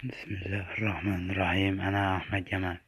Bismillahirrahmanirrahim. Ana Ahmet Yaman.